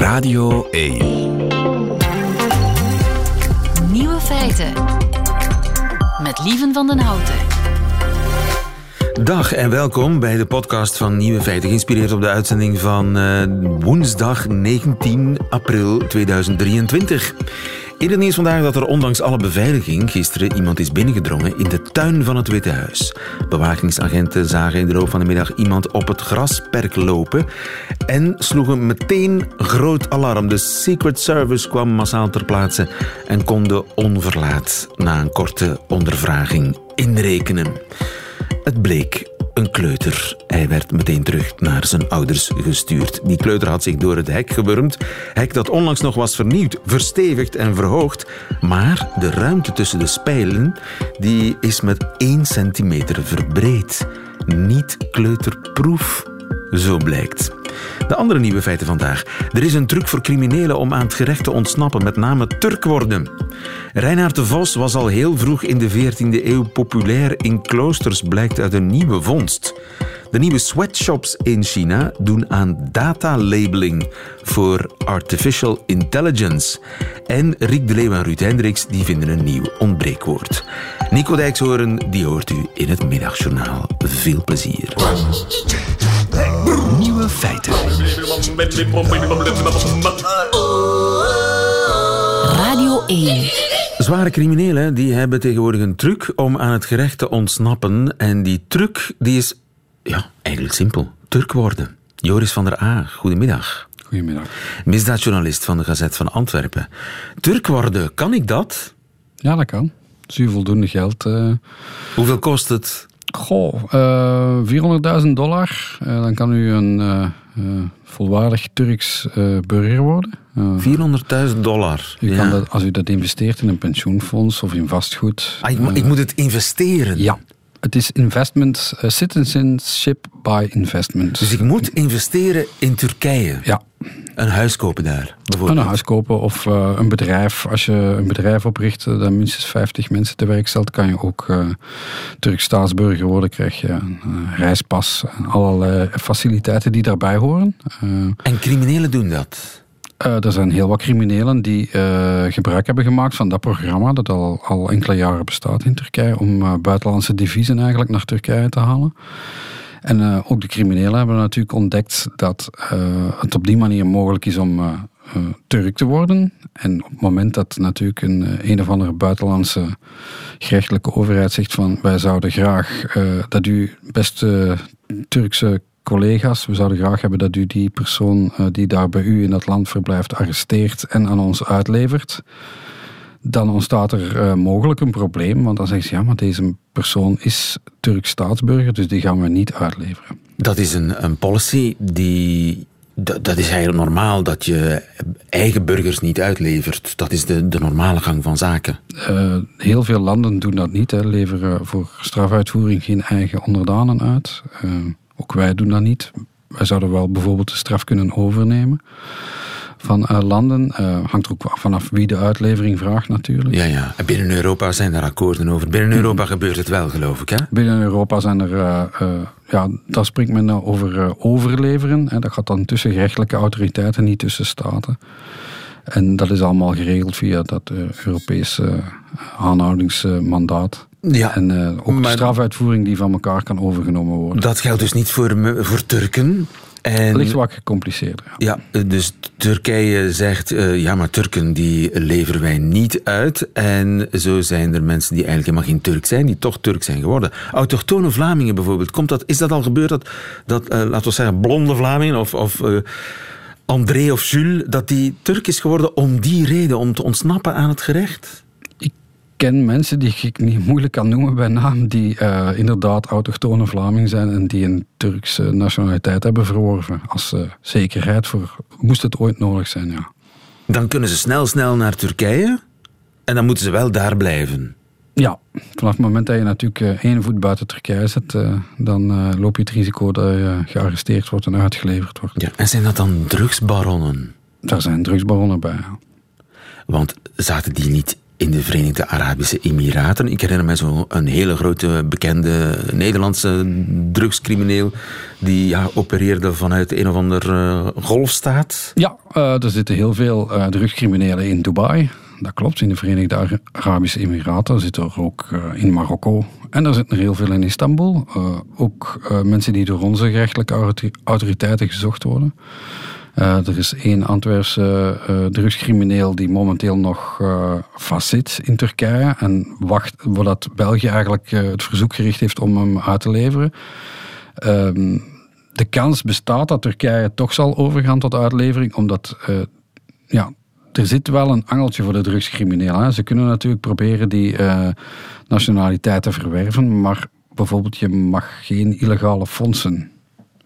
Radio 1. Nieuwe feiten. Met Lieven van den Houten. Dag en welkom bij de podcast van Nieuwe Feiten, geïnspireerd op de uitzending van uh, woensdag 19 april 2023. Het nieuws vandaag dat er ondanks alle beveiliging gisteren iemand is binnengedrongen in de tuin van het Witte Huis. Bewakingsagenten zagen in de loop van de middag iemand op het grasperk lopen en sloegen meteen groot alarm. De Secret Service kwam massaal ter plaatse en konde onverlaat na een korte ondervraging inrekenen. Het bleek een kleuter. Hij werd meteen terug naar zijn ouders gestuurd. Die kleuter had zich door het hek gewurmd. Hek dat onlangs nog was vernieuwd, verstevigd en verhoogd. Maar de ruimte tussen de spijlen die is met 1 centimeter verbreed. Niet kleuterproef, zo blijkt. De andere nieuwe feiten vandaag. Er is een truc voor criminelen om aan het gerecht te ontsnappen, met name Turk worden. Reinhard de Vos was al heel vroeg in de 14e eeuw populair in kloosters, blijkt uit een nieuwe vondst. De nieuwe sweatshops in China doen aan data-labeling voor artificial intelligence. En Rick de Leeuw en Ruud Hendricks die vinden een nieuw ontbreekwoord. Nico Dijkshoorn die hoort u in het middagjournaal. Veel plezier. Feiten. Radio 1. Zware criminelen die hebben tegenwoordig een truc om aan het gerecht te ontsnappen. En die truc die is ja, eigenlijk simpel. Turk worden. Joris van der A, goedemiddag. Goedemiddag. Misdaadjournalist van de Gazet van Antwerpen. Turk worden, kan ik dat? Ja, dat kan. U voldoende geld. Uh... Hoeveel kost het? Goh, uh, 400.000 dollar. Uh, dan kan u een uh, volwaardig Turks burger worden. 400.000 dollar. U kan dat, als u dat investeert in een pensioenfonds of in vastgoed. Ah, ik, ik, moet het investeren? Ja. Het is investment, citizenship by investment. Dus ik moet investeren in Turkije? Ja. Een huis kopen daar? Een huis kopen of uh, een bedrijf. Als je een bedrijf opricht dat minstens 50 mensen te werk stelt, kan je ook Turks staatsburger worden. Krijg je een reispas en allerlei faciliteiten die daarbij horen. en criminelen doen dat? Er zijn heel wat criminelen die gebruik hebben gemaakt van dat programma, dat al, al enkele jaren bestaat in Turkije, om buitenlandse deviezen eigenlijk naar Turkije te halen. En uh, ook de criminelen hebben natuurlijk ontdekt dat uh, het op die manier mogelijk is om uh, Turk te worden. En op het moment dat natuurlijk een, een of andere buitenlandse gerechtelijke overheid zegt van wij zouden graag dat u beste Turkse collega's, we zouden graag hebben dat u die persoon die daar bij u in dat land verblijft arresteert en aan ons uitlevert dan ontstaat er uh, mogelijk een probleem. Want dan zeggen ze, ja, maar deze persoon is Turks staatsburger, dus die gaan we niet uitleveren. Dat is een, een policy die... Dat, dat is eigenlijk normaal, dat je eigen burgers niet uitlevert. Dat is de, de normale gang van zaken. Uh, heel veel landen doen dat niet. Hè. Leveren voor strafuitvoering geen eigen onderdanen uit. Uh, ook wij doen dat niet. Wij zouden wel bijvoorbeeld de straf kunnen overnemen van uh, landen. Uh, hangt er ook vanaf wie de uitlevering vraagt natuurlijk. Ja, ja. binnen Europa zijn er akkoorden over. Binnen Europa gebeurt het wel, geloof ik, hè? Binnen Europa zijn er... Uh, ja, daar spreekt men over overleveren. Hè. Dat gaat dan tussen gerechtelijke autoriteiten, niet tussen staten. En dat is allemaal geregeld via dat Europese aanhoudingsmandaat. Ja, en ook de strafuitvoering die van elkaar kan overgenomen worden. Dat geldt dus niet voor, voor Turken. En, Ligt wat gecompliceerder. Ja. ja, dus Turkije zegt, uh, ja maar Turken die leveren wij niet uit. En zo zijn er mensen die eigenlijk helemaal geen Turk zijn, die toch Turk zijn geworden. Autochtone Vlamingen bijvoorbeeld, komt dat, is dat al gebeurd dat, dat uh, laten we zeggen, blonde Vlamingen of... of uh, André of Jules, dat die Turk is geworden om die reden, om te ontsnappen aan het gerecht? Ken mensen die ik niet moeilijk kan noemen bij naam, die uh, inderdaad autochtone Vlaming zijn en die een Turkse nationaliteit hebben verworven als uh, zekerheid voor, moest het ooit nodig zijn, ja. Dan kunnen ze snel, snel naar Turkije en dan moeten ze wel daar blijven. Ja, vanaf het moment dat je natuurlijk uh, één voet buiten Turkije zet, dan loop je het risico dat je gearresteerd wordt en uitgeleverd wordt. Ja, en zijn dat dan drugsbaronnen? Daar zijn drugsbaronnen bij, ja. Want zaten die niet in de Verenigde Arabische Emiraten. Ik herinner me zo'n hele grote bekende Nederlandse drugscrimineel die ja, opereerde vanuit een of ander uh, golfstaat. Ja, uh, er zitten heel veel uh, drugscriminelen in Dubai. Dat klopt, in de Verenigde Arabische Emiraten zitten er ook in Marokko. En er zitten er heel veel in Istanbul. ook mensen die door onze gerechtelijke autoriteiten gezocht worden. Uh, er is één Antwerpse uh, drugscrimineel die momenteel nog uh, vastzit in Turkije en wacht voordat België eigenlijk het verzoek gericht heeft om hem uit te leveren. Ehm, de kans bestaat dat Turkije toch zal overgaan tot uitlevering, omdat ja, er zit wel een angeltje voor de drugscriminelen. Ze kunnen natuurlijk proberen die nationaliteit te verwerven, maar bijvoorbeeld je mag geen illegale fondsen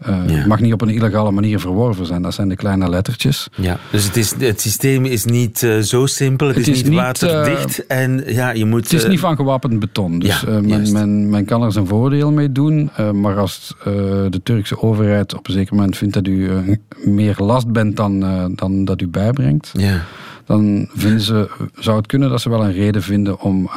uh, mag niet op een illegale manier verworven zijn. Dat zijn de kleine lettertjes. Ja, dus het, is, het systeem is niet uh, zo simpel. Het, het is, niet waterdicht. Uh, en, ja, je moet, het is niet van gewapend beton. Dus ja, men, men, men, kan er zijn voordeel mee doen. maar als de Turkse overheid op een zeker moment vindt dat u meer last bent dan, dan dat u bijbrengt... Ja. dan vinden ze, zou het kunnen dat ze wel een reden vinden om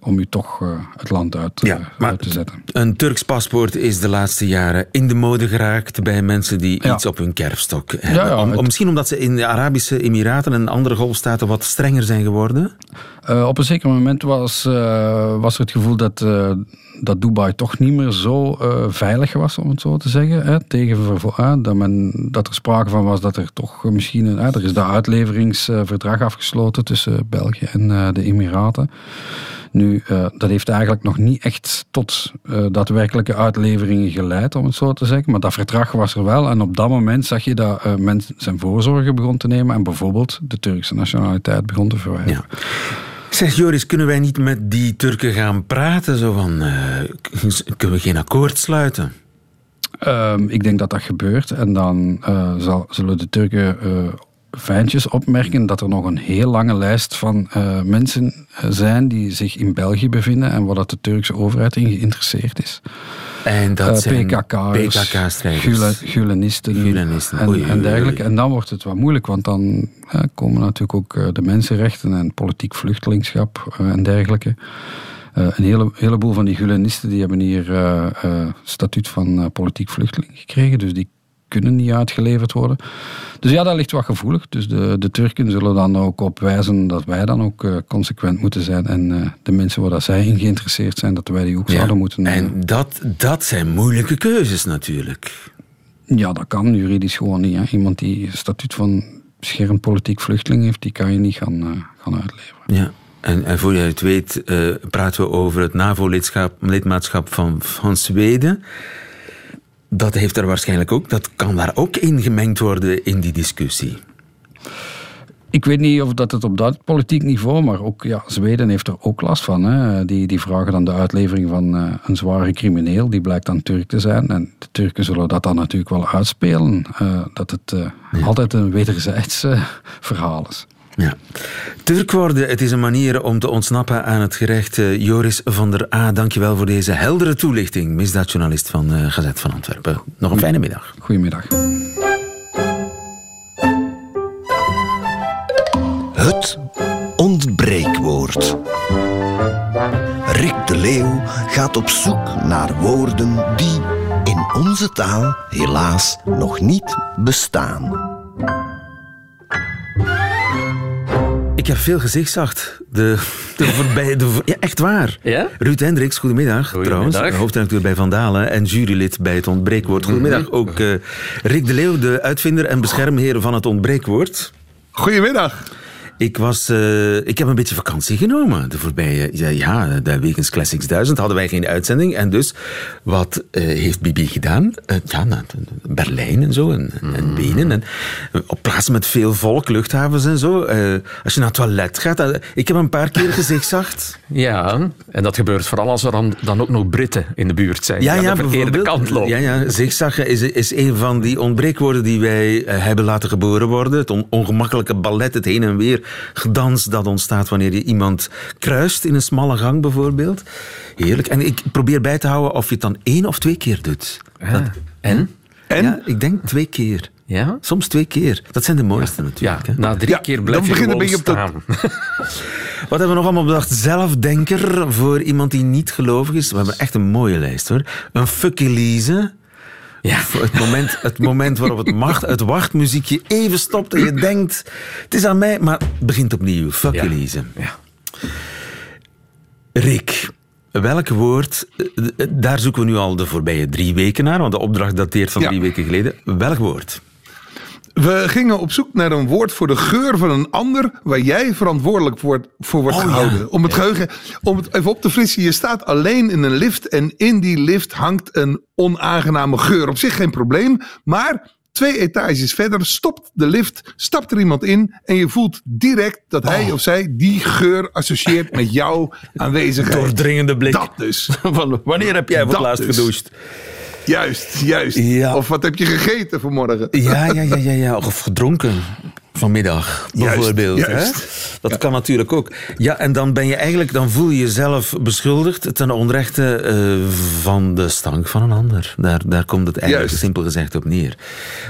om u toch uh, het land uit, uh, uit, te zetten. Een Turks paspoort is de laatste jaren in de mode geraakt bij mensen die iets op hun kerfstok hebben. Ja, om, misschien omdat ze in de Arabische Emiraten en andere golfstaten wat strenger zijn geworden? Uh, op een zeker moment was, was er het gevoel dat, dat Dubai toch niet meer zo veilig was, om het zo te zeggen. Hè, tegen, dat, men, dat er sprake van was dat er toch misschien... Een, er is dat uitleveringsverdrag afgesloten tussen België en de Emiraten. Nu, uh, dat heeft eigenlijk nog niet echt tot uh, daadwerkelijke uitleveringen geleid, om het zo te zeggen. Maar dat verdrag was er wel. En op dat moment zag je dat uh, men zijn voorzorgen begon te nemen en bijvoorbeeld de Turkse nationaliteit begon te verwijderen. Ja. Zeg Joris, kunnen wij niet met die Turken gaan praten? Zo van, kunnen we geen akkoord sluiten? Ehm, ik denk dat dat gebeurt. En dan zal, zullen de Turken fijntjes opmerken dat er nog een heel lange lijst van uh, mensen eh, zijn die zich in België bevinden en waar dat de Turkse overheid in geïnteresseerd is. En dat uh, zijn PKK-strijders, Gulenisten, en, en, dergelijke. En dan wordt het wat moeilijk, want dan komen natuurlijk ook de mensenrechten en politiek vluchtelingschap en dergelijke. een hele, heleboel van die Gulenisten die hebben hier statuut van politiek vluchteling gekregen, dus die kunnen niet uitgeleverd worden. Dus ja, dat ligt wat gevoelig. Dus de, de Turken zullen dan ook op wijzen dat wij dan ook uh, consequent moeten zijn. En uh, de mensen waar dat zij in geïnteresseerd zijn, dat wij die ook zouden moeten nemen. En dat, dat zijn moeilijke keuzes natuurlijk. Ja, dat kan juridisch gewoon niet. Hè. Iemand die statuut van beschermd politiek vluchteling heeft, die kan je niet gaan, uh, gaan uitleveren. Ja. En, en voor je het weet, praten we over het NAVO-lidmaatschap van, van Zweden. Dat heeft er waarschijnlijk ook, dat kan daar ook ingemengd worden in die discussie. Ik weet niet of dat het op dat politiek niveau, maar ook ja, Zweden heeft er ook last van. Hè. Die, die vragen dan de uitlevering van uh, een zware crimineel, die blijkt dan Turk te zijn. En de Turken zullen dat dan natuurlijk wel uitspelen. Uh, dat het uh, ja. altijd een wederzijds verhaal is. Ja. Turk worden, het is een manier om te ontsnappen aan het gerecht. Uh, Joris van der A, dankjewel voor deze heldere toelichting. Misdaadjournalist van uh, Gazet van Antwerpen. Nog een fijne middag. Goedemiddag. Het ontbreekwoord. Rick de Leeuw gaat op zoek naar woorden die in onze taal helaas nog niet bestaan. Ik heb veel gezichtszacht. De, de voorbij, de, ja, echt waar. Ja? Ruud Hendricks, goedemiddag, goedemiddag. trouwens. Hoofdredacteur bij Vandalen en jurylid bij het Ontbreekwoord. Goedemiddag. Mhm. Ook uh, Rick de Leeuw, de uitvinder en beschermheer van het Ontbreekwoord. Goedemiddag. Ik, was, uh, ik heb een beetje vakantie genomen. De voorbije, ja, ja, de Weekends Classics 1000 hadden wij geen uitzending. En dus, wat uh, heeft Bibi gedaan? Uh, ja, naar Berlijn en zo, en, mm. en. En, op plaatsen met veel volk, luchthavens en zo. als je naar het toilet gaat, ik heb een paar keer gezegd. Ja, en dat gebeurt vooral als er dan, dan ook nog Britten in de buurt zijn. Ja, ja, de verkeerde kant lopen. Ja, ja, zigzaggen is, is een van die ontbreekwoorden die wij hebben laten geboren worden. Het ongemakkelijke ballet, het heen en weer gedans dat ontstaat wanneer je iemand kruist in een smalle gang bijvoorbeeld. Heerlijk. En ik probeer bij te houden of je het dan één of twee keer doet. Ah. Dat, en? En? Ja, ik denk twee keer. Ja? Soms twee keer. Dat zijn de mooiste natuurlijk. Ja, na drie keer blijf dan je gewoon je staan. Wat hebben we nog allemaal bedacht? Zelfdenker voor iemand die niet gelovig is. We hebben echt een mooie lijst hoor. Een fuckelise. Ja. Het moment, het moment waarop het, macht, het wachtmuziekje even stopt en je denkt... Het is aan mij, maar het begint opnieuw. Fuck ja. Elise. Ja. Rick, welk woord... Daar zoeken we nu al de voorbije drie weken naar, want de opdracht dateert van drie weken geleden. Welk woord? We gingen op zoek naar een woord voor de geur van een ander waar jij verantwoordelijk voor, voor wordt oh, gehouden. Om het geheugen, om het even op te frissen. Je staat alleen in een lift en in die lift hangt een onaangename geur. Op zich geen probleem, maar twee etages verder stopt de lift, stapt er iemand in en je voelt direct dat hij oh. of zij die geur associeert met jouw aanwezigheid. Doordringende blik. Dat dus. Wanneer heb jij voor het laatst dus. gedoucht? Juist, juist. Of wat heb je gegeten vanmorgen? Ja, ja, ja, ja, ja. Of gedronken vanmiddag, bijvoorbeeld. Juist, Hè? Dat kan natuurlijk ook. Ja, en dan ben je eigenlijk, dan voel je jezelf beschuldigd ten onrechte uh, van de stank van een ander. Daar, daar komt het eigenlijk simpel gezegd op neer.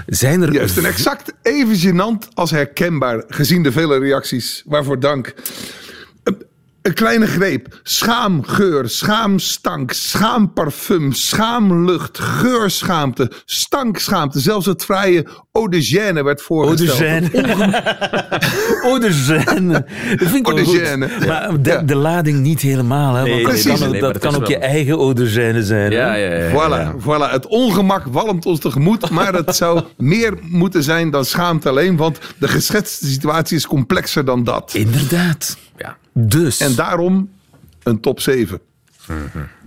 Zijn er. Juist, en exact even gênant als herkenbaar, gezien de vele reacties. Waarvoor dank. Een kleine greep. Schaamgeur, schaamstank, schaamparfum, schaamlucht, geurschaamte, stankschaamte. Zelfs het vrije eau de Gêne werd voorgesteld. Eau de Gêne. eau de Gêne. Dat vind ik eau de Gêne. Maar de, de, lading niet helemaal. Hè? Want precies. dat kan, dat kan ook je eigen eau de Gêne zijn. Ja, ja, ja, voilà, voilà. Het ongemak walmt ons tegemoet. Maar het zou meer moeten zijn dan schaamte alleen. Want de geschetste situatie is complexer dan dat. Inderdaad. Ja. Dus. En daarom een top 7.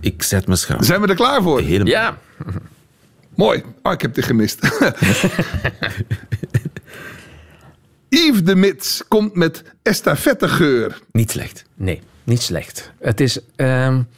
Ik zet me schaam. Zijn we er klaar voor? Helemaal. Ja. Mooi. Oh, ik heb dit gemist. Yves de Mits komt met estafettegeur. Niet slecht. Nee, niet slecht. Het is... Um...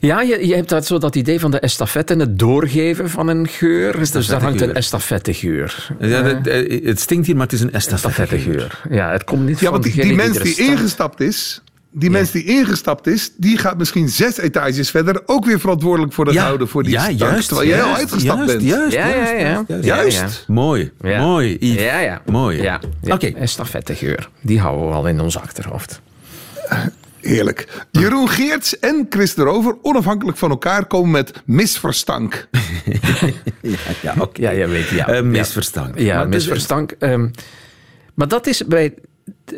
Ja, je, je hebt dat, zo dat idee van de estafette en het doorgeven van een geur. Dus daar hangt een estafettegeur. Ja, uh, het stinkt hier, maar het is een estafettegeur. Ja, het komt niet ja, van want die, die mens die ingestapt is, die mens die ingestapt is, die gaat misschien zes etages verder ook weer verantwoordelijk voor het houden voor die ja, stank, juist, terwijl jij al uitgestapt juist, bent. Juist, ja, juist, ja, ja. Juist. Mooi, mooi. Yves. Ja, ja. Mooi. Ja, Oké. Okay. Estafettegeur, die houden we al in ons achterhoofd. Heerlijk. Jeroen Geerts en Chris de Rover, onafhankelijk van elkaar, komen met misverstank. ja, ja, okay. ja, jij weet, ja. Uh, misverstank. Ja, maar misverstank. Um, maar dat is bij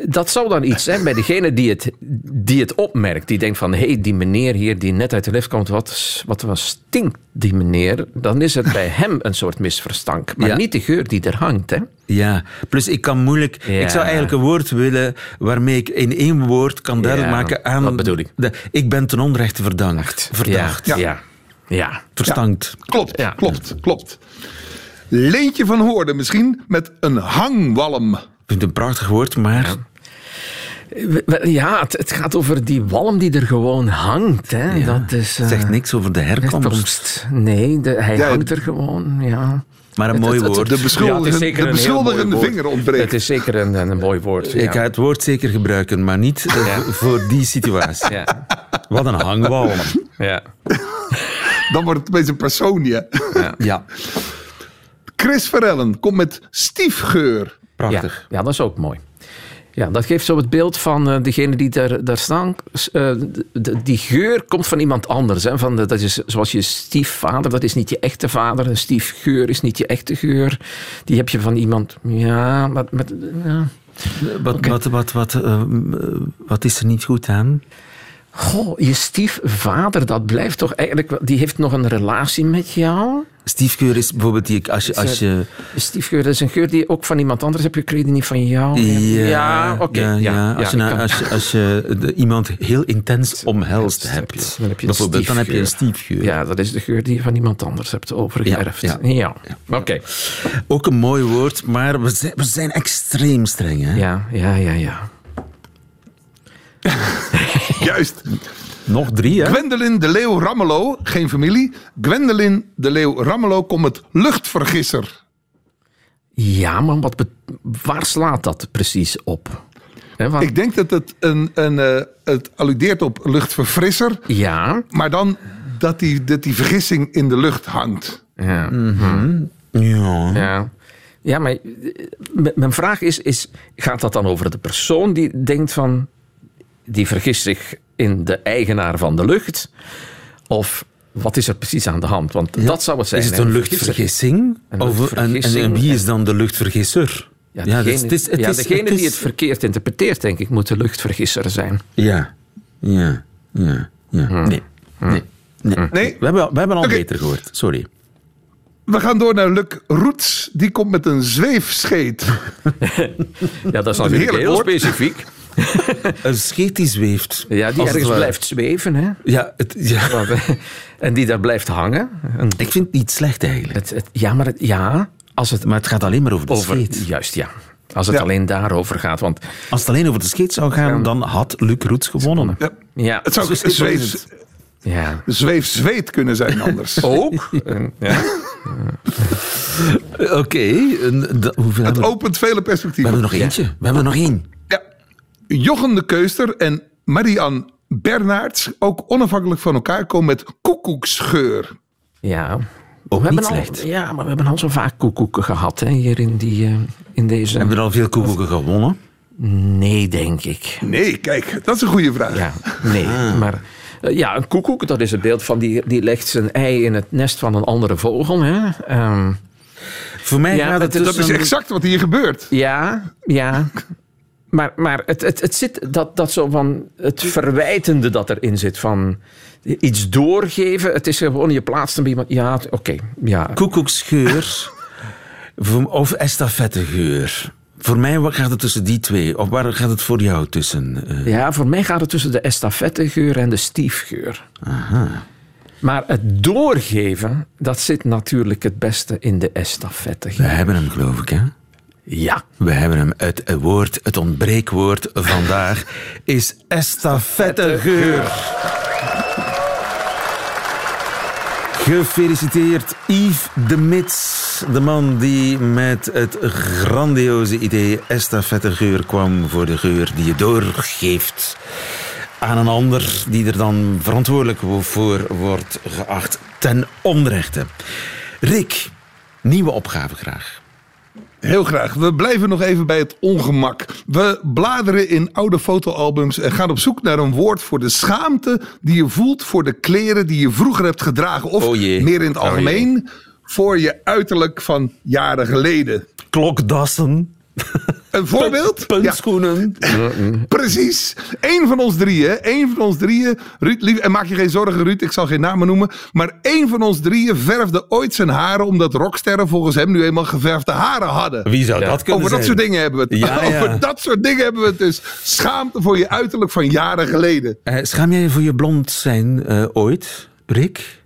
dat zou dan iets zijn bij degene die het, die het opmerkt. Die denkt van, hé, hey, die meneer hier die net uit de lift komt, wat, wat was stinkt die meneer? Dan is het bij hem een soort misverstand. Maar niet de geur die er hangt, hè? Ja, plus ik kan moeilijk... Ik zou eigenlijk een woord willen waarmee ik in één woord kan duidelijk maken aan... Wat bedoel ik? De, ik ben ten onrechte verdacht. Verdacht. Ja, ja. ja. Verstankt. Klopt, klopt, klopt. Leentje van Hoorden misschien met een hangwalm. Ik vind het een prachtig woord, maar... Ja, het, het, gaat over die walm die er gewoon hangt. Hè. Ja, dat is, uh, zegt niks over de herkomst. Nee, de, hij hangt er gewoon. Ja. Maar een mooi woord. De beschuldigende, ja, de beschuldigende vinger ontbreekt. Het is zeker een, een mooi woord. Ik ga het woord zeker gebruiken, maar niet uh, voor die situatie. Wat een hangwalm. Ja. Dan wordt het opeens een persoon, ja. ja. Chris Verellen komt met stiefgeur. Prachtig. Ja, dat is ook mooi. Ja, dat geeft zo het beeld van uh, degene die daar, daar staan. Uh, die geur komt van iemand anders. Hè? Van de, dat is zoals je stiefvader, dat is niet je echte vader. Een stiefgeur is niet je echte geur. Die heb je van iemand. Ja, met. met ja. Wat, okay. wat, wat, wat, uh, wat is er niet goed aan? Goh, je stiefvader, dat blijft toch eigenlijk... Die heeft nog een relatie met jou? Stiefgeur is bijvoorbeeld die... Als je, als je... Stiefgeur, dat is een geur die je ook van iemand anders hebt gekregen, niet van jou. Ja, ja oké. Okay. Ja, ja, Als, je, nou, als, je, als je de, iemand heel intens omhelst hebt, dan heb je bijvoorbeeld, dan heb je een stiefgeur. Ja, dat is de geur die je van iemand anders hebt overgeërfd. Ja, ja. oké. Ook een mooi woord, maar we zijn, we zijn extreem streng. Hè? Ja, ja, ja, ja. Juist. Nog drie, hè? Gwendolyn de Leeuw Rammelo, geen familie. Gwendolyn de Leeuw Rammelo komt met luchtvergisser. Ja, maar wat waar slaat dat precies op? He, Ik denk dat het, een, een, uh, het alludeert op luchtverfrisser. Ja. Maar dan dat die, dat die vergissing in de lucht hangt. Ja. Mm -hmm. ja. ja. Ja, maar eh, mijn vraag is, is: gaat dat dan over de persoon die denkt van. Die vergist zich in de eigenaar van de lucht? Of wat is er precies aan de hand? Want dat zou het zijn. Is het een luchtvergissing? Een Of, en, wie is dan de luchtvergisser? Ja, dat degene, is- het is- het ja, is- degene het die het verkeerd interpreteert, denk ik, moet de luchtvergisser zijn. Ja, ja, ja, ja. Hmm. Nee, nee, nee. Nee? We hebben, we hebben al beter gehoord, sorry. We gaan door naar Luc Roets. Die komt met een zweefscheet. Ja, dat is natuurlijk heel woord. specifiek. Een scheet die zweeft. Ja, die het ergens blijft zweven. Hè? Ja, het, ja, eh, en die daar blijft hangen. En ik vind het niet slecht eigenlijk. het, het- ja, maar het, ja, als het Maar het gaat alleen maar over de over... scheet. Juist, ja. Als het Ja. alleen daarover gaat. Want Als het alleen over de scheet zou gaan, dan had Luc Roets gewonnen. Ja. ja, Het zou zweef, ja. zweefzweet kunnen zijn anders. ook. En, ja. Oké, Het hebben we? opent vele We perspectieven. hebben er nog eentje. We hebben er nog één. Ja. Jochem de Keuster en Marianne Bernards, ook onafhankelijk van elkaar, komen met koekoeksgeur. ja. Ook we niet al, slecht. ja, maar we hebben al zo vaak koekoeken gehad hè, hier in, die, eh, in deze... Hebben we er al veel koekoeken gewonnen? Nee, denk ik. Nee, kijk, dat is een goede vraag. Ja, nee. Ah. Maar eh, ja, een koekoek, dat is het beeld van die, die legt zijn ei in het nest van een andere vogel. Hè? Ehm, Voor mij Ja, gaat het dat Dat is exact wat hier gebeurt. ja, ja. Maar, maar het, het, het zit dat, dat zo van het verwijtende dat erin zit van iets doorgeven. Het is gewoon je plaatst bij iemand. Ja, oké. ja. koekoeksgeur of estafettegeur. Voor mij wat gaat het tussen die twee. Of waar gaat het voor jou tussen? eh? ja, voor mij gaat het tussen de estafettegeur en de stiefgeur. Maar het doorgeven, dat zit natuurlijk het beste in de We estafettegeur. hebben hem, geloof ik, hè? Ja. We hebben hem. Het woord, het ontbreekwoord vandaag is estafettegeur. Gefeliciteerd Yves de Mits, de man die met het grandioze idee estafettegeur kwam voor de geur die je doorgeeft aan een ander die er dan verantwoordelijk voor wordt geacht ten onrechte. Rick, nieuwe opgave graag. Heel graag. We blijven nog even bij het ongemak. We bladeren in oude fotoalbums en gaan op zoek naar een woord voor de schaamte die je voelt voor de kleren die je vroeger hebt gedragen. Of Oh meer in het Oh algemeen, voor je uiterlijk van jaren geleden. Klokdassen, Een voorbeeld? Ja, puntschoenen. precies. Eén van ons drieën. Eén van ons drieën. Ruud, lief, en maak je geen zorgen, Ruud. Ik zal geen namen noemen. Maar één van ons drieën verfde ooit zijn haren. omdat rocksterren volgens hem nu eenmaal geverfde haren hadden. Wie zou dat kunnen Over dat soort dingen hebben we het. Ja, ja. Over dat soort dingen hebben we het dus. Schaamte voor je uiterlijk van jaren geleden. Eh, schaam jij je voor je blond zijn eh, ooit, Rick?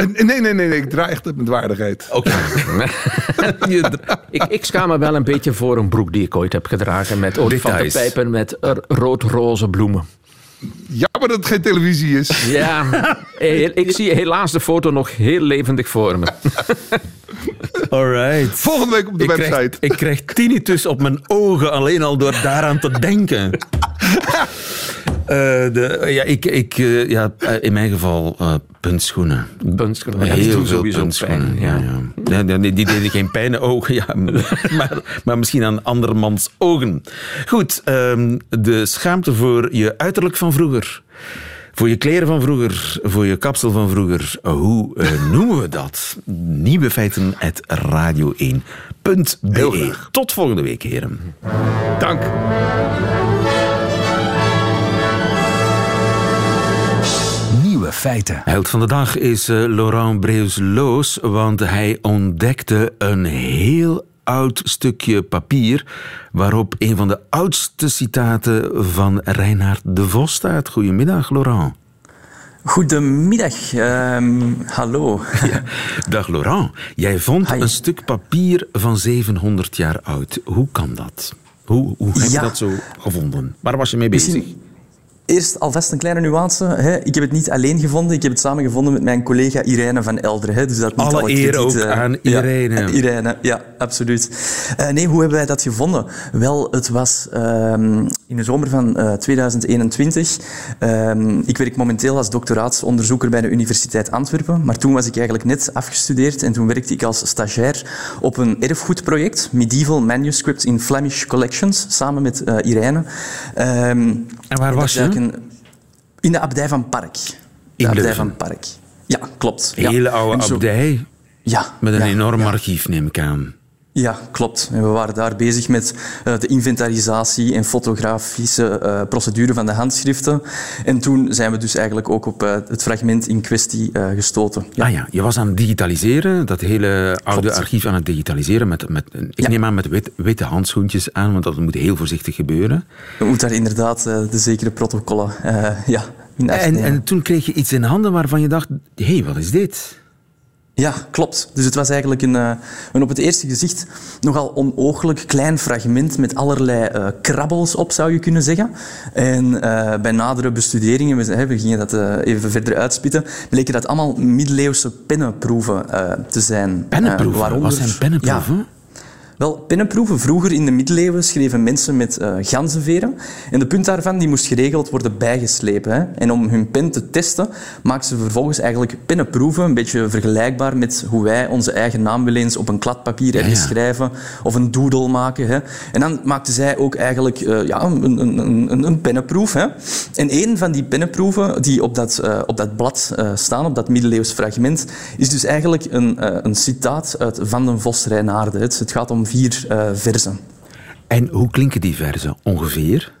En- Nee, nee, nee, nee. Ik draai echt op met waardigheid. Oké. Ik, ik schaam me wel een beetje voor een broek die ik ooit heb gedragen met olifantenpijpen met er- rood-roze bloemen. Jammer dat het geen televisie is. Ja, heel- ik zie helaas de foto nog heel levendig voor me. Alright. Volgende week op de Ik website. krijg, ik krijg tinnitus op mijn ogen alleen al door daaraan te denken. Eh, de, ja, ik, ik, eh, ja, eh, in mijn geval eh puntschoenen. Puntschoenen, ja, Heel veel sowieso puntschoenen. pijn, Ja. ja. Ja, die, die deden geen pijn ogen, ja, maar, maar misschien aan andermans ogen. Goed, ehm, de schaamte voor je uiterlijk van vroeger. Voor je kleren van vroeger, voor je kapsel van vroeger. Hoe eh, noemen we dat? Nieuwe feiten at radio1.be. Heel graag. Tot volgende week, heren. Dank. Nieuwe feiten. Held van de dag is eh, Laurent Breus-Loos, want hij ontdekte een heel oud stukje papier waarop een van de oudste citaten van Reinhard de Vos staat. Goedemiddag, Laurent. Goedemiddag, ehm, hallo. Dag Laurent, jij vond Hi. een stuk papier van 700 jaar oud. Hoe kan dat? Hoe, hoe heb je Ja. dat zo gevonden? Waar was je mee bezig? Misschien- Eerst alvast een kleine nuance. Hè. Ik heb het niet alleen gevonden. Ik heb het samen gevonden met mijn collega Irene van Elderen. Hè. Dus dat niet Alle alle eer ook eh, aan ja, Irene. aan Irene, ja, absoluut. Eh, nee, hoe hebben wij dat gevonden? Wel, het was ehm, in de zomer van eh, 2021. Ehm, ik werk momenteel als doctoraatsonderzoeker bij de Universiteit Antwerpen. Maar toen was ik eigenlijk net afgestudeerd en toen werkte ik als stagiair op een erfgoedproject, Medieval Manuscripts in Flemish Collections, samen met eh, Irene. Ehm, En waar was je? Een- in de abdij van Park. De In abdij Leuven? van Park. Ja, klopt. Ja. Hele oude abdij Ja. met een ja, enorm archief, neem ik aan. Ja, klopt. En we waren daar bezig met eh, de inventarisatie en fotografische eh, procedure van de handschriften. En toen zijn we dus eigenlijk ook op eh, het fragment in kwestie gestoten. Ja. Ah ja, je was aan het digitaliseren, dat hele oude Klopt. archief aan het digitaliseren. Met, met, ik Ja. neem aan met wit- witte handschoentjes aan, want dat moet heel voorzichtig gebeuren. We moeten daar inderdaad de zekere protocollen ja, in En, en toen kreeg je iets in handen waarvan je dacht, hé, hey, wat is dit? Ja, klopt. Dus het was eigenlijk een, eh, een op het eerste gezicht nogal onooglijk klein fragment met allerlei eh, krabbels op, zou je kunnen zeggen. En eh, bij nadere bestuderingen, we, we gingen dat even verder uitspitten, bleken dat allemaal middeleeuwse pennenproeven te zijn. Pennenproeven? Waaronder- Wat zijn pennenproeven? Ja, wel, pennenproeven. Vroeger in de middeleeuwen schreven mensen met eh ganzenveren. En de punt daarvan die moest geregeld worden bijgeslepen. Hè. En om hun pen te testen, maakten ze vervolgens eigenlijk pennenproeven. Een beetje vergelijkbaar met hoe wij onze eigen naam wel eens op een kladpapier ja. schrijven. Of een doodle maken. Hè. En dan maakten zij ook eigenlijk eh, ja, een, een, een, een pennenproef. Hè. En een van die pennenproeven die op dat, eh, op dat blad staan, op dat middeleeuws fragment, is dus eigenlijk een, een citaat uit Van den Vos Reinaarde. Het gaat om vier eh, verzen. En hoe klinken die verzen ongeveer?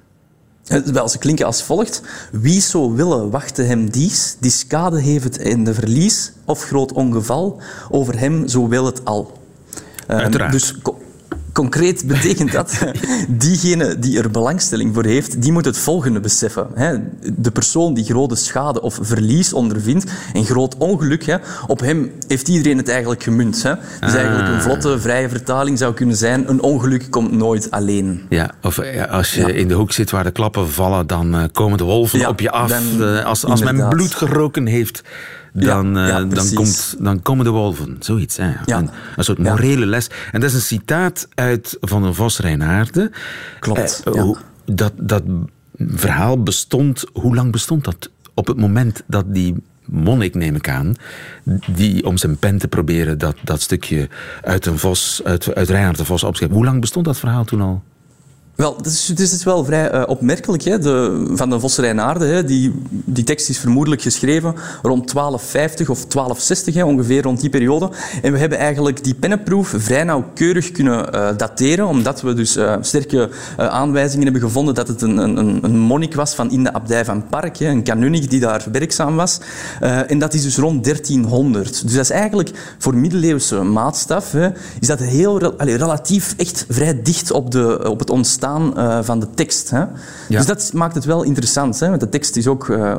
Eh, Wel, ze klinken als volgt. Wie zo willen, wachten hem dies, die schade heeft in de verlies, of groot ongeval, over hem zo wil het al. Uiteraard. Dus concreet betekent dat, diegene die er belangstelling voor heeft, die moet het volgende beseffen. De persoon die grote schade of verlies ondervindt, en groot ongeluk, op hem heeft iedereen het eigenlijk gemunt. Hè. Dus eigenlijk een vlotte, vrije vertaling zou kunnen zijn, een ongeluk komt nooit alleen. Ja, of eh, als je Ja. in de hoek zit waar de klappen vallen, dan eh, komen de wolven Ja, op je af. dan- Eh, als als men bloed geroken heeft, dan, Ja, eh, ja, dan, komt, dan komen de wolven. Zoiets, hè? Ja. Een, een soort morele les. En dat is een citaat uit Van den Vos Reinaarde. Klopt, Eh, dat, dat verhaal bestond, hoe lang bestond dat? Op het moment dat die monnik, neem ik aan, die om zijn pen te proberen dat, dat stukje uit, een vos, uit, uit Reinhard de Vos opschreef. Hoe lang bestond dat verhaal toen al? Wel, het is, het is wel vrij eh, opmerkelijk. Hè? De, van de Vosserijnaarde? Die, tekst is vermoedelijk geschreven rond 1250 of 1260, hè? ongeveer rond die periode. En we hebben eigenlijk die pennenproef vrij nauwkeurig kunnen eh, dateren, omdat we dus eh, sterke aanwijzingen hebben gevonden dat het een, een, een monnik was van in de abdij van Park, een kanunnik die daar werkzaam was. En dat is dus rond 1300. Dus dat is eigenlijk voor middeleeuwse maatstaf, hè, is dat heel relatief echt vrij dicht op, de, op het ontstaan eh, van de tekst. Hè. Dus dat maakt het wel interessant. Hè, want de tekst is ook, eh,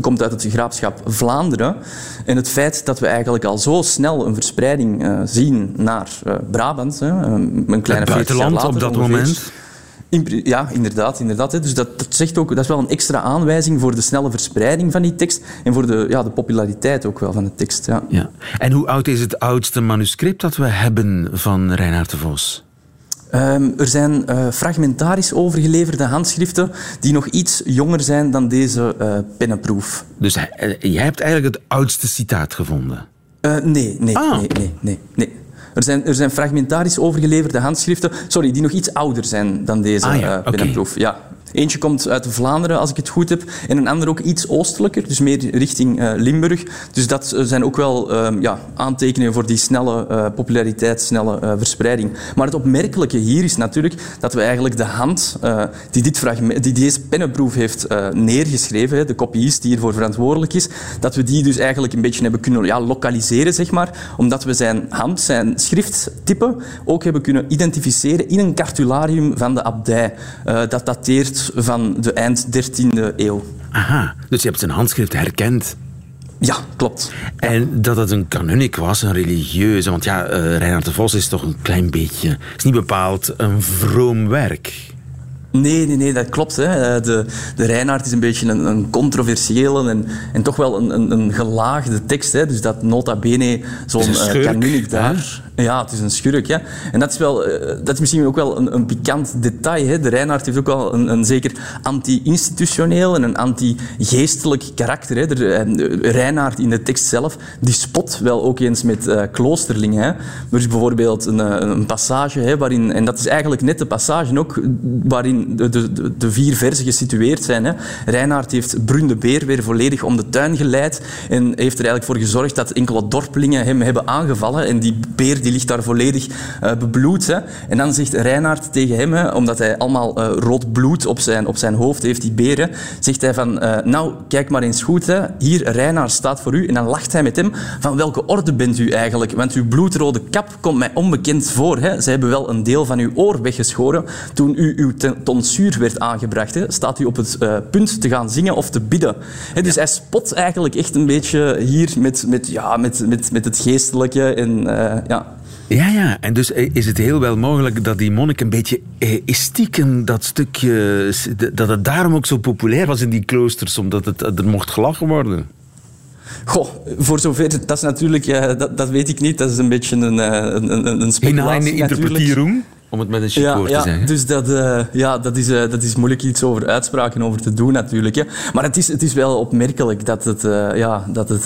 komt uit het graafschap Vlaanderen. En het feit dat we eigenlijk al zo snel een verspreiding eh, zien naar Brabant, hè, een kleine 50 Het buitenland later op dat ongeveer. moment? Ja, inderdaad. inderdaad. Dus dat, dat, zegt ook, dat is wel een extra aanwijzing voor de snelle verspreiding van die tekst en voor de, ja, de populariteit ook wel van de tekst. Ja. Ja. En hoe oud is het oudste manuscript dat we hebben van Reinhard de Vos? Ehm, er zijn eh, fragmentarisch overgeleverde handschriften die nog iets jonger zijn dan deze eh, pennenproef. Dus eh, jij hebt eigenlijk het oudste citaat gevonden. Nee, nee, Ah. nee, nee, nee, nee. Er zijn, er zijn fragmentarisch overgeleverde handschriften sorry, die nog iets ouder zijn dan deze Ah ja, pennenproef. Ja. Eentje komt uit Vlaanderen, als ik het goed heb, en een ander ook iets oostelijker, dus meer richting eh, Limburg. Dus dat eh, zijn ook wel ehm, ja, aantekeningen voor die snelle eh, populariteit, snelle verspreiding. Maar het opmerkelijke hier is natuurlijk dat we eigenlijk de hand die, dit fragment, die deze pennenproef heeft neergeschreven, de kopiist die hiervoor verantwoordelijk is, dat we die dus eigenlijk een beetje hebben kunnen ja, lokaliseren, zeg maar, omdat we zijn hand, zijn schrifttype ook hebben kunnen identificeren in een cartularium van de abdij. Dat dateert van de eind 13e eeuw. Aha, dus je hebt zijn handschrift herkend. Ja, klopt. En dat het een kanunnik was, een religieuze. Want ja, eh Reinhard de Vos is toch een klein beetje... is niet bepaald een vroom werk. Nee, nee, nee, dat klopt. Hè. De, de Reinaard is een beetje een, een controversiële en, en toch wel een, een, een gelaagde tekst. Hè. Dus dat nota bene zo'n uh, kanunnik daar... Ja, het is een schurk. En dat is, wel, uh, dat is misschien ook wel een, een pikant detail. Hè. De Reinaard heeft ook wel een, een zeker anti-institutioneel en een anti-geestelijk karakter. Hè. De, uh, Reinaard in de tekst zelf, die spot wel ook eens met uh, kloosterlingen. Hè. Er is bijvoorbeeld een, een passage hè, waarin, en dat is eigenlijk net de passage ook, waarin de, de, de vier versen gesitueerd zijn. Hè. Reinaard heeft Brun de Beer weer volledig om de tuin geleid en heeft er eigenlijk voor gezorgd dat enkele dorpelingen hem hebben aangevallen en die beer die ligt daar volledig uh, bebloed. Hè. En dan zegt Reinaard tegen hem, hè, omdat hij allemaal uh, rood bloed op zijn, op zijn hoofd heeft, die beren, zegt hij van, uh, nou, kijk maar eens goed, hè. hier, Reinaard staat voor u. En dan lacht hij met hem, van welke orde bent u eigenlijk? Want uw bloedrode kap komt mij onbekend voor. Hè. Ze hebben wel een deel van uw oor weggeschoren toen u uw tonsuur werd aangebracht. Hè. Staat u op het punt te gaan zingen of te bidden. Hè, dus hij spot eigenlijk echt een beetje hier met, met, ja, met, met, met het geestelijke en ja, ja, ja. En dus is het heel wel mogelijk dat die monnik een beetje is stiekem dat stukje... dat het daarom ook zo populair was in die kloosters, omdat het, er mocht gelachen worden. Goh, voor zover, dat is natuurlijk, ja, dat, dat weet ik niet. Dat is een beetje een, een, een, een speculatie interpretering om het met een chic ja, woord ja, te zeggen. Dus dat, uh, ja, dat, is, uh, dat is moeilijk iets over uitspraken over te doen natuurlijk. Hè. Maar het is, het is wel opmerkelijk dat het, uh, ja, dat, het,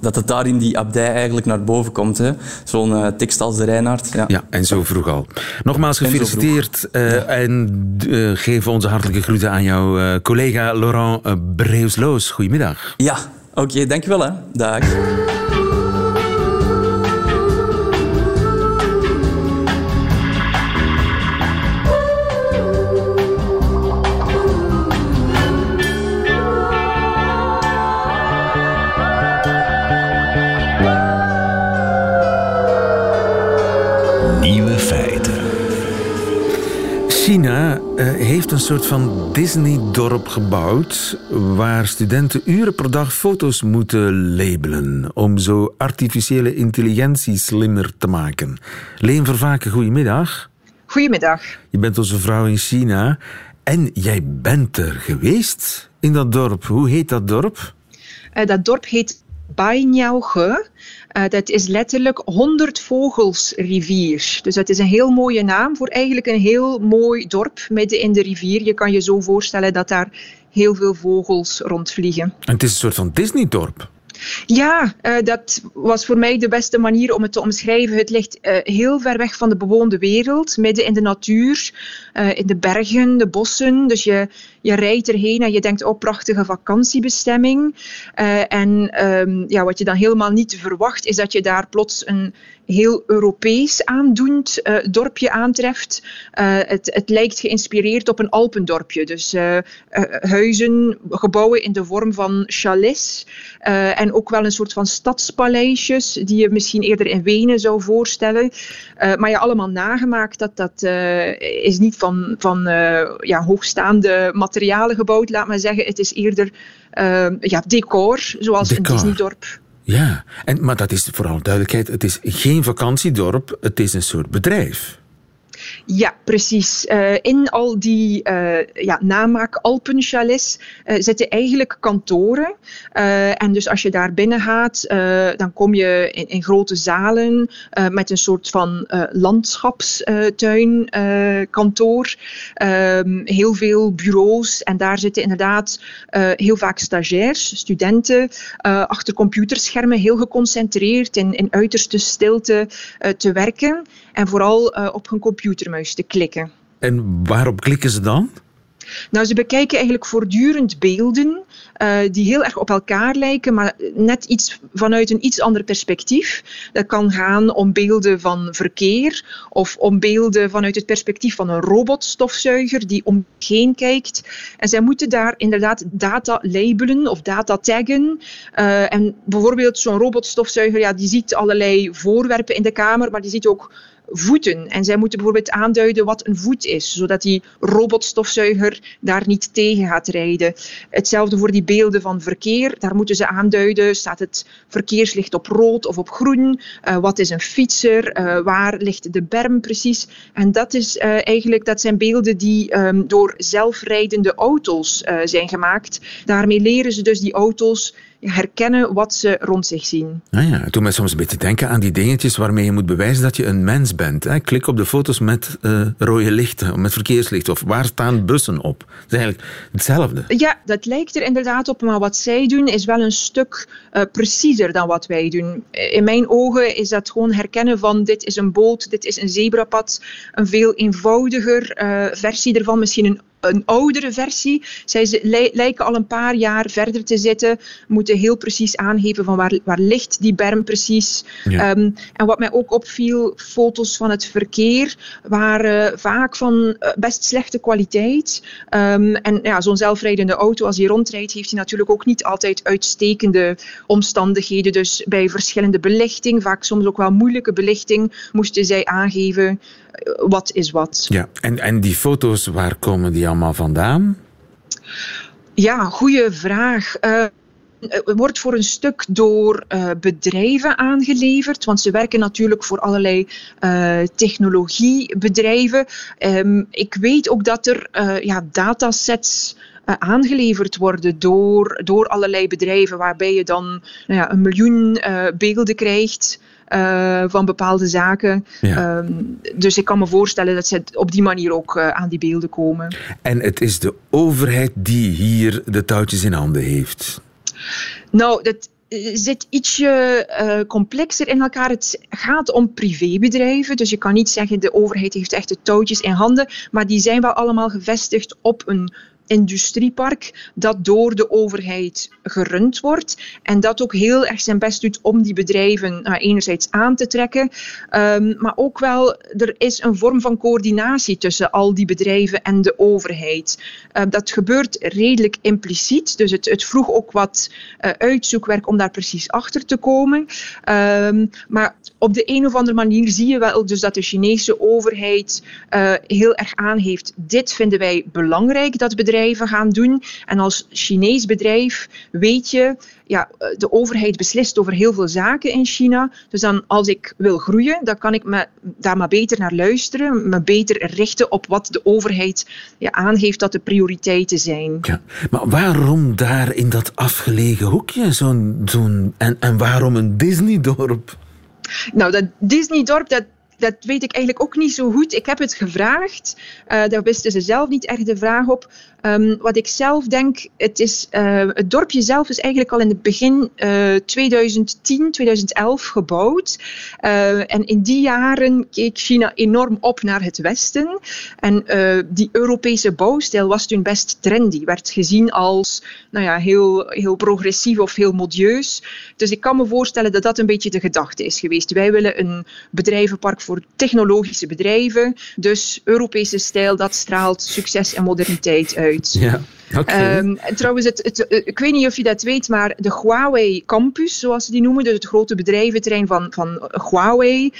dat het daar in die abdij eigenlijk naar boven komt. Zo'n tekst als de Reinhard. Ja. ja, en zo vroeg al. Nogmaals gefeliciteerd en, en geef onze hartelijke groeten aan jouw collega Laurent Breusloos. Goedemiddag. Ja, oké, okay, dankjewel. Hè. Dag. China uh, heeft een soort van Disney-dorp gebouwd... waar studenten uren per dag foto's moeten labelen... om zo artificiële intelligentie slimmer te maken. Leen Vervaken, goedemiddag. Goedemiddag. Je bent onze vrouw in China en jij bent er geweest in dat dorp. Hoe heet dat dorp? Uh, dat dorp heet Bainiaoge. Uh, dat is letterlijk 100 vogels rivier. Dus dat is een heel mooie naam voor eigenlijk een heel mooi dorp midden in de rivier. Je kan je zo voorstellen dat daar heel veel vogels rondvliegen. En het is een soort van Disney-dorp. Ja, uh, dat was voor mij de beste manier om het te omschrijven. Het ligt uh, heel ver weg van de bewoonde wereld, midden in de natuur, uh, in de bergen, de bossen. Dus je, je rijdt erheen en je denkt, oh, prachtige vakantiebestemming. en um, ja, wat je dan helemaal niet verwacht, is dat je daar plots een heel Europees aandoend uh, dorpje aantreft. Uh, het, het, lijkt geïnspireerd op een Alpendorpje. Dus huizen, gebouwen in de vorm van chalets. en ook wel een soort van stadspaleisjes, die je misschien eerder in Wenen zou voorstellen. maar ja, allemaal nagemaakt. Dat, dat is niet van, van ja, hoogstaande materialen gebouwd, laat maar zeggen. Het is eerder ja, decor, zoals decor. een Disneydorp. Ja, en, maar dat is vooral duidelijkheid, het is geen vakantiedorp, het is een soort bedrijf. Ja, precies. Uh, in al die uh, ja, namaak Alpenchalets uh, zitten eigenlijk kantoren. en dus als je daar binnen gaat, dan kom je in, in grote zalen met een soort van landschapstuinkantoor. Ehm, heel veel bureaus en daar zitten inderdaad heel vaak stagiairs, studenten, achter computerschermen heel geconcentreerd in, in uiterste stilte te werken. En vooral op hun computermuis te klikken. En waarop klikken ze dan? Nou, ze bekijken eigenlijk voortdurend beelden uh, die heel erg op elkaar lijken, maar net iets vanuit een iets ander perspectief. Dat kan gaan om beelden van verkeer of om beelden vanuit het perspectief van een robotstofzuiger die om zich heen kijkt. En zij moeten daar inderdaad data labelen of data taggen. Uh, en bijvoorbeeld zo'n robotstofzuiger, ja, die ziet allerlei voorwerpen in de kamer, maar die ziet ook voeten. En zij moeten bijvoorbeeld aanduiden wat een voet is, zodat die robotstofzuiger daar niet tegen gaat rijden. Hetzelfde voor die beelden van verkeer. Daar moeten ze aanduiden, staat het verkeerslicht op rood of op groen? Uh, wat is een fietser? Uh, waar ligt de berm precies? En dat, is, uh, eigenlijk, dat zijn beelden die um, door zelfrijdende auto's zijn gemaakt. Daarmee leren ze dus die auto's herkennen wat ze rond zich zien. Ah ja, het doet mij soms een beetje denken aan die dingetjes waarmee je moet bewijzen dat je een mens bent. Hè? Klik op de foto's met uh, rode lichten, met verkeerslicht of waar staan bussen op. Dat is eigenlijk hetzelfde. Ja, dat lijkt er inderdaad op, maar wat zij doen is wel een stuk uh, preciezer dan wat wij doen. In mijn ogen is dat gewoon herkennen van dit is een boot, dit is een zebrapad, een veel eenvoudiger uh, versie ervan, misschien een een oudere versie. Zij lijken al een paar jaar verder te zitten, moeten heel precies aangeven van waar, waar ligt die berm precies. Ja. Um, en wat mij ook opviel, foto's van het verkeer waren vaak van eh, best slechte kwaliteit. Um, en ja, zo'n zelfrijdende auto, als hij rondrijdt, heeft hij natuurlijk ook niet altijd uitstekende omstandigheden. Dus bij verschillende belichting, vaak soms ook wel moeilijke belichting, moesten zij aangeven wat is wat. Ja, en, en die foto's, waar komen die allemaal vandaan? Ja, goede vraag. Uh, wordt voor een stuk door uh, bedrijven aangeleverd, want ze werken natuurlijk voor allerlei uh, technologiebedrijven. Um, ik weet ook dat er ja, datasets aangeleverd worden door, door allerlei bedrijven, waarbij je dan nou ja, een miljoen beelden krijgt. Uh, van bepaalde zaken. Ja. Um, dus ik kan me voorstellen dat ze op die manier ook uh, aan die beelden komen. En het is de overheid die hier de touwtjes in handen heeft? Nou, dat zit ietsje uh, complexer in elkaar. Het gaat om privébedrijven, dus je kan niet zeggen de overheid heeft echt de touwtjes in handen, maar die zijn wel allemaal gevestigd op een industriepark dat door de overheid gerund wordt en dat ook heel erg zijn best doet om die bedrijven uh, enerzijds aan te trekken, um, maar ook wel er is een vorm van coördinatie tussen al die bedrijven en de overheid. Uh, dat gebeurt redelijk impliciet, dus het, het vroeg ook wat uh, uitzoekwerk om daar precies achter te komen. Um, maar op de een of andere manier zie je wel dus dat de Chinese overheid heel erg aangeeft, dit vinden wij belangrijk dat bedrijven bedrijven gaan doen. En als Chinees bedrijf weet je, ja, de overheid beslist over heel veel zaken in China. Dus dan als ik wil groeien, dan kan ik me daar maar beter naar luisteren, me beter richten op wat de overheid ja, aangeeft dat de prioriteiten zijn. Ja, maar waarom daar in dat afgelegen hoekje zo'n, zo'n en, en waarom een Disney-dorp? Nou, dat Disney-dorp, dat, dat weet ik eigenlijk ook niet zo goed. Ik heb het gevraagd. Uh, daar wisten ze zelf niet echt de vraag op. Um, wat ik zelf denk, het, is, uh, het dorpje zelf is eigenlijk al in het begin uh, 2010, 2011 gebouwd. Uh, en in die jaren keek China enorm op naar het Westen. En die Europese bouwstijl was toen best trendy. Werd gezien als nou ja, heel, heel progressief of heel modieus. Dus ik kan me voorstellen dat dat een beetje de gedachte is geweest. Wij willen een bedrijvenpark voor technologische bedrijven. Dus Europese stijl, dat straalt succes en moderniteit uit. Ja. Okay. Um, en trouwens, het, het, ik weet niet of je dat weet, maar de Huawei Campus, zoals ze die noemen, dus het grote bedrijventerrein van, van Huawei, uh,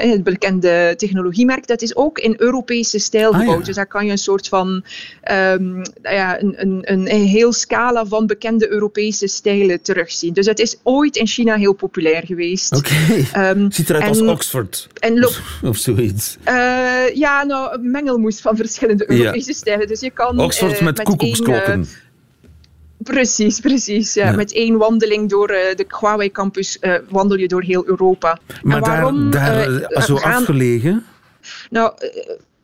het bekende technologiemerk, dat is ook in Europese stijl gebouwd. Ah, ja. Dus daar kan je een soort van, um, ja, een, een, een, heel scala van bekende Europese stijlen terugzien. Dus het is ooit in China heel populair geweest. Oké, okay. um, ziet eruit en, als Oxford en of, of zoiets. Uh, ja, nou, een mengelmoes van verschillende Europese ja. stijlen. Dus je kan, Oxford uh, met, met koekoeksklokken. Precies, precies. Ja. Ja. Met één wandeling door uh, de Huawei campus uh, wandel je door heel Europa. Maar en waarom, daar, daar uh, zo gaan... afgelegen? Nou,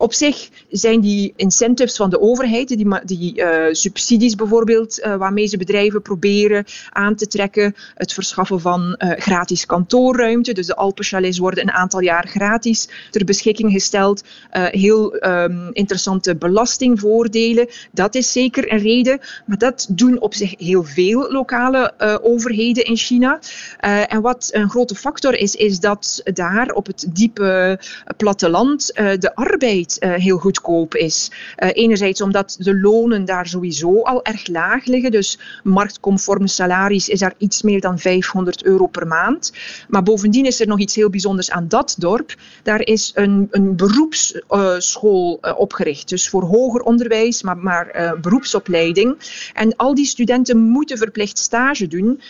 op zich zijn die incentives van de overheid, die, die uh, subsidies bijvoorbeeld, uh, waarmee ze bedrijven proberen aan te trekken, het verschaffen van uh, gratis kantoorruimte. Dus de Alpenchalets worden een aantal jaar gratis ter beschikking gesteld. heel um, interessante belastingvoordelen. Dat is zeker een reden. Maar dat doen op zich heel veel lokale overheden in China. en wat een grote factor is, is dat daar op het diepe platteland de arbeid uh, heel goedkoop is. Uh, enerzijds omdat de lonen daar sowieso al erg laag liggen, dus marktconforme salaris is daar iets meer dan 500 euro per maand. Maar bovendien is er nog iets heel bijzonders aan dat dorp. Daar is een, een beroepsschool uh, opgericht, dus voor hoger onderwijs, maar, maar beroepsopleiding. En al die studenten moeten verplicht stage doen.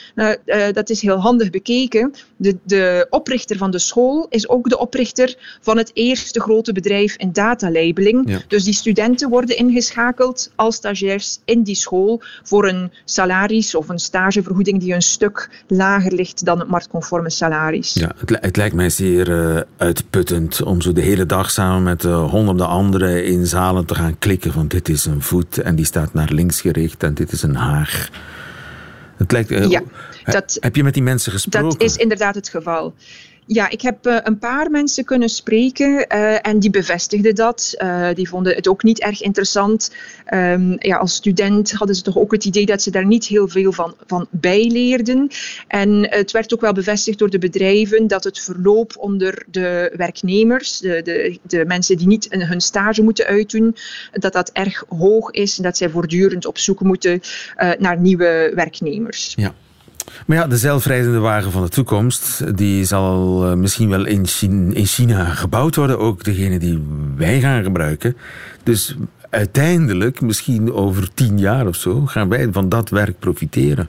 dat is heel handig bekeken. De, de oprichter van de school is ook de oprichter van het eerste grote bedrijf in datalabeling. Dus die studenten worden ingeschakeld als stagiairs in die school voor een salaris of een stagevergoeding die een stuk lager ligt dan het marktconforme salaris. Ja, het, het lijkt mij zeer uh, uitputtend om zo de hele dag samen met uh, honderden anderen in zalen te gaan klikken van dit is een voet en die staat naar links gericht en dit is een haag. Het lijkt, uh, ja, dat, heb je met die mensen gesproken? Dat is inderdaad het geval. Ja, ik heb uh, een paar mensen kunnen spreken uh, en die bevestigden dat. Uh, die vonden het ook niet erg interessant. Um, ja, als student hadden ze toch ook het idee dat ze daar niet heel veel van, van bijleerden. En het werd ook wel bevestigd door de bedrijven dat het verloop onder de werknemers, de, de, de mensen die niet hun stage moeten uitdoen, dat dat erg hoog is en dat zij voortdurend op zoek moeten naar nieuwe werknemers. Ja. Maar ja, de zelfrijdende wagen van de toekomst, die zal uh, misschien wel in China, in China gebouwd worden, ook degene die wij gaan gebruiken. Dus uiteindelijk, misschien over tien jaar of zo, gaan wij van dat werk profiteren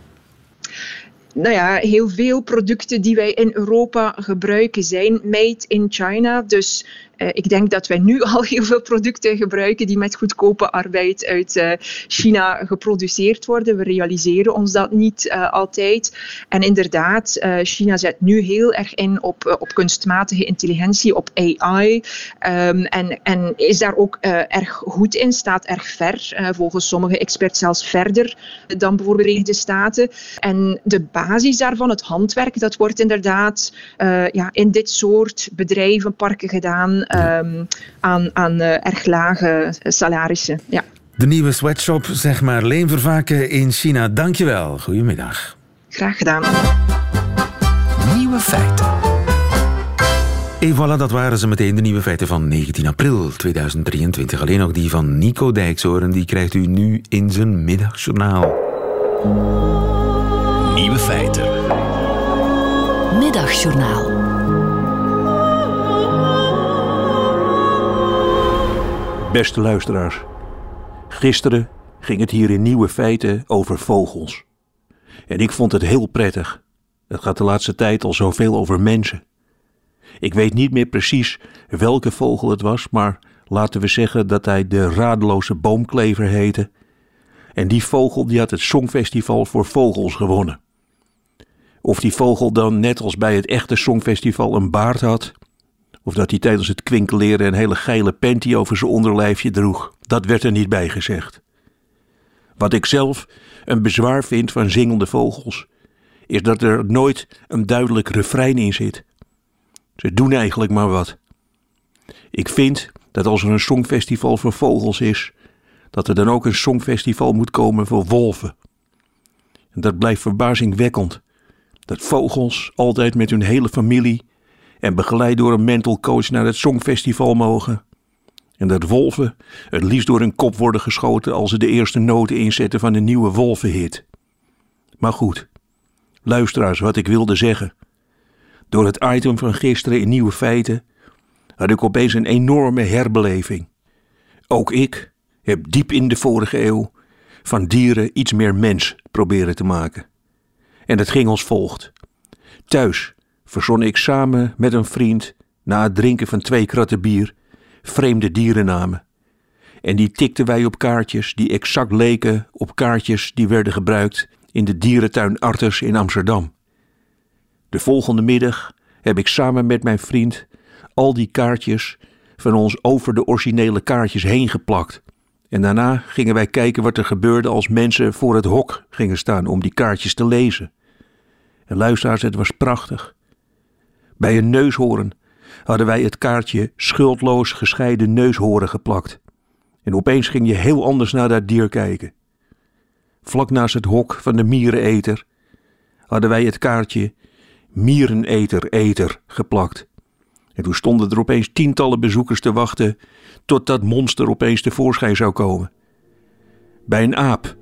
nou ja, heel veel producten die wij in Europa gebruiken zijn made in China. Dus ik denk dat wij nu al heel veel producten gebruiken die met goedkope arbeid uit uh, China geproduceerd worden. We realiseren ons dat niet uh, altijd. En inderdaad, China zet nu heel erg in op, op kunstmatige intelligentie, op AI. Ehm, en, en is daar ook erg goed in, staat erg ver. volgens sommige experts zelfs verder dan bijvoorbeeld de Verenigde Staten. En de basis daarvan, het handwerk, dat wordt inderdaad ja, in dit soort bedrijven, parken gedaan um, aan, aan uh, erg lage salarissen. Ja. De nieuwe sweatshop, zeg maar, Leen Vervaken in China. Dankjewel. Goedemiddag. Graag gedaan. Nieuwe feiten. En voilà, dat waren ze meteen de nieuwe feiten van 19 april 2023. Alleen nog die van Nico Dijkshoorn, die krijgt u nu in zijn middagjournaal. Nieuwe feiten. Middagjournaal. Beste luisteraars, gisteren ging het hier in Nieuwe Feiten over vogels. En ik vond het heel prettig. Het gaat de laatste tijd al zoveel over mensen. Ik weet niet meer precies welke vogel het was, maar laten we zeggen dat hij de radeloze boomklever heette. En die vogel die had het Songfestival voor Vogels gewonnen. Of die vogel dan net als bij het echte Songfestival een baard had, of dat hij tijdens het kwinkeleren een hele geile panty over zijn onderlijfje droeg. Dat werd er niet bij gezegd. Wat ik zelf een bezwaar vind van zingende vogels, is dat er nooit een duidelijk refrein in zit. Ze doen eigenlijk maar wat. Ik vind dat als er een songfestival voor vogels is, dat er dan ook een songfestival moet komen voor wolven. En dat blijft verbazingwekkend. Dat vogels altijd met hun hele familie en begeleid door een mental coach naar het Songfestival mogen. En dat wolven het liefst door hun kop worden geschoten als ze de eerste noten inzetten van een nieuwe wolvenhit. Maar goed, luisteraars, wat ik wilde zeggen. Door het item van gisteren in Nieuwe Feiten had ik opeens een enorme herbeleving. Ook ik heb diep in de vorige eeuw van dieren iets meer mens proberen te maken. En het ging als volgt. Thuis verzon ik samen met een vriend, na het drinken van twee kratten bier, vreemde dierennamen. En die tikten wij op kaartjes die exact leken op kaartjes die werden gebruikt in de dierentuin Arters in Amsterdam. De volgende middag heb ik samen met mijn vriend al die kaartjes van ons over de originele kaartjes heen geplakt. En daarna gingen wij kijken wat er gebeurde als mensen voor het hok gingen staan om die kaartjes te lezen. En luisteraars, het was prachtig. Bij een neushoorn hadden wij het kaartje schuldloos gescheiden neushoren geplakt. En opeens ging je heel anders naar dat dier kijken. Vlak naast het hok van de miereneter hadden wij het kaartje miereneter eter geplakt. En toen stonden er opeens tientallen bezoekers te wachten tot dat monster opeens tevoorschijn zou komen. Bij een aap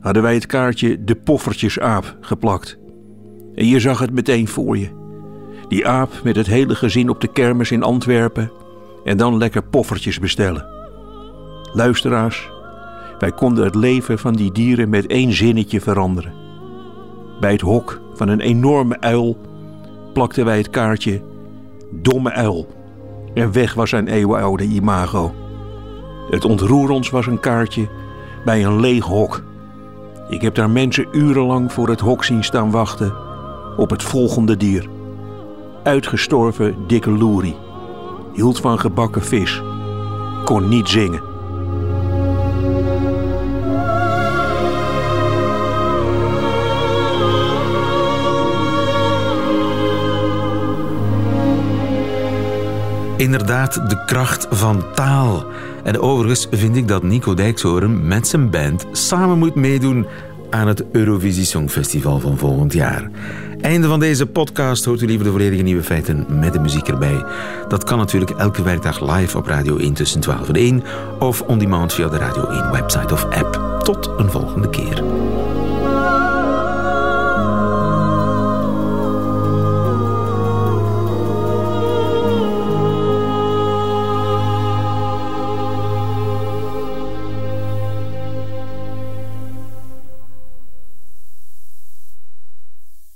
hadden wij het kaartje de poffertjesaap geplakt. En je zag het meteen voor je. Die aap met het hele gezin op de kermis in Antwerpen en dan lekker poffertjes bestellen. Luisteraars, wij konden het leven van die dieren met één zinnetje veranderen. Bij het hok van een enorme uil plakten wij het kaartje Domme uil. En weg was zijn eeuwenoude imago. Het ontroer ons was een kaartje bij een leeg hok. Ik heb daar mensen urenlang voor het hok zien staan wachten op het volgende dier. Uitgestorven dikke loerie. Hield van gebakken vis. Kon niet zingen. Inderdaad, de kracht van taal. En overigens vind ik dat Nico Dijkshoorn met zijn band samen moet meedoen aan het Eurovisie Songfestival van volgend jaar. Einde van deze podcast hoort u liever de volledige nieuwe feiten met de muziek erbij. Dat kan natuurlijk elke werkdag live op Radio 1 tussen 12 en 1 of on demand via de Radio 1 website of app. Tot een volgende keer.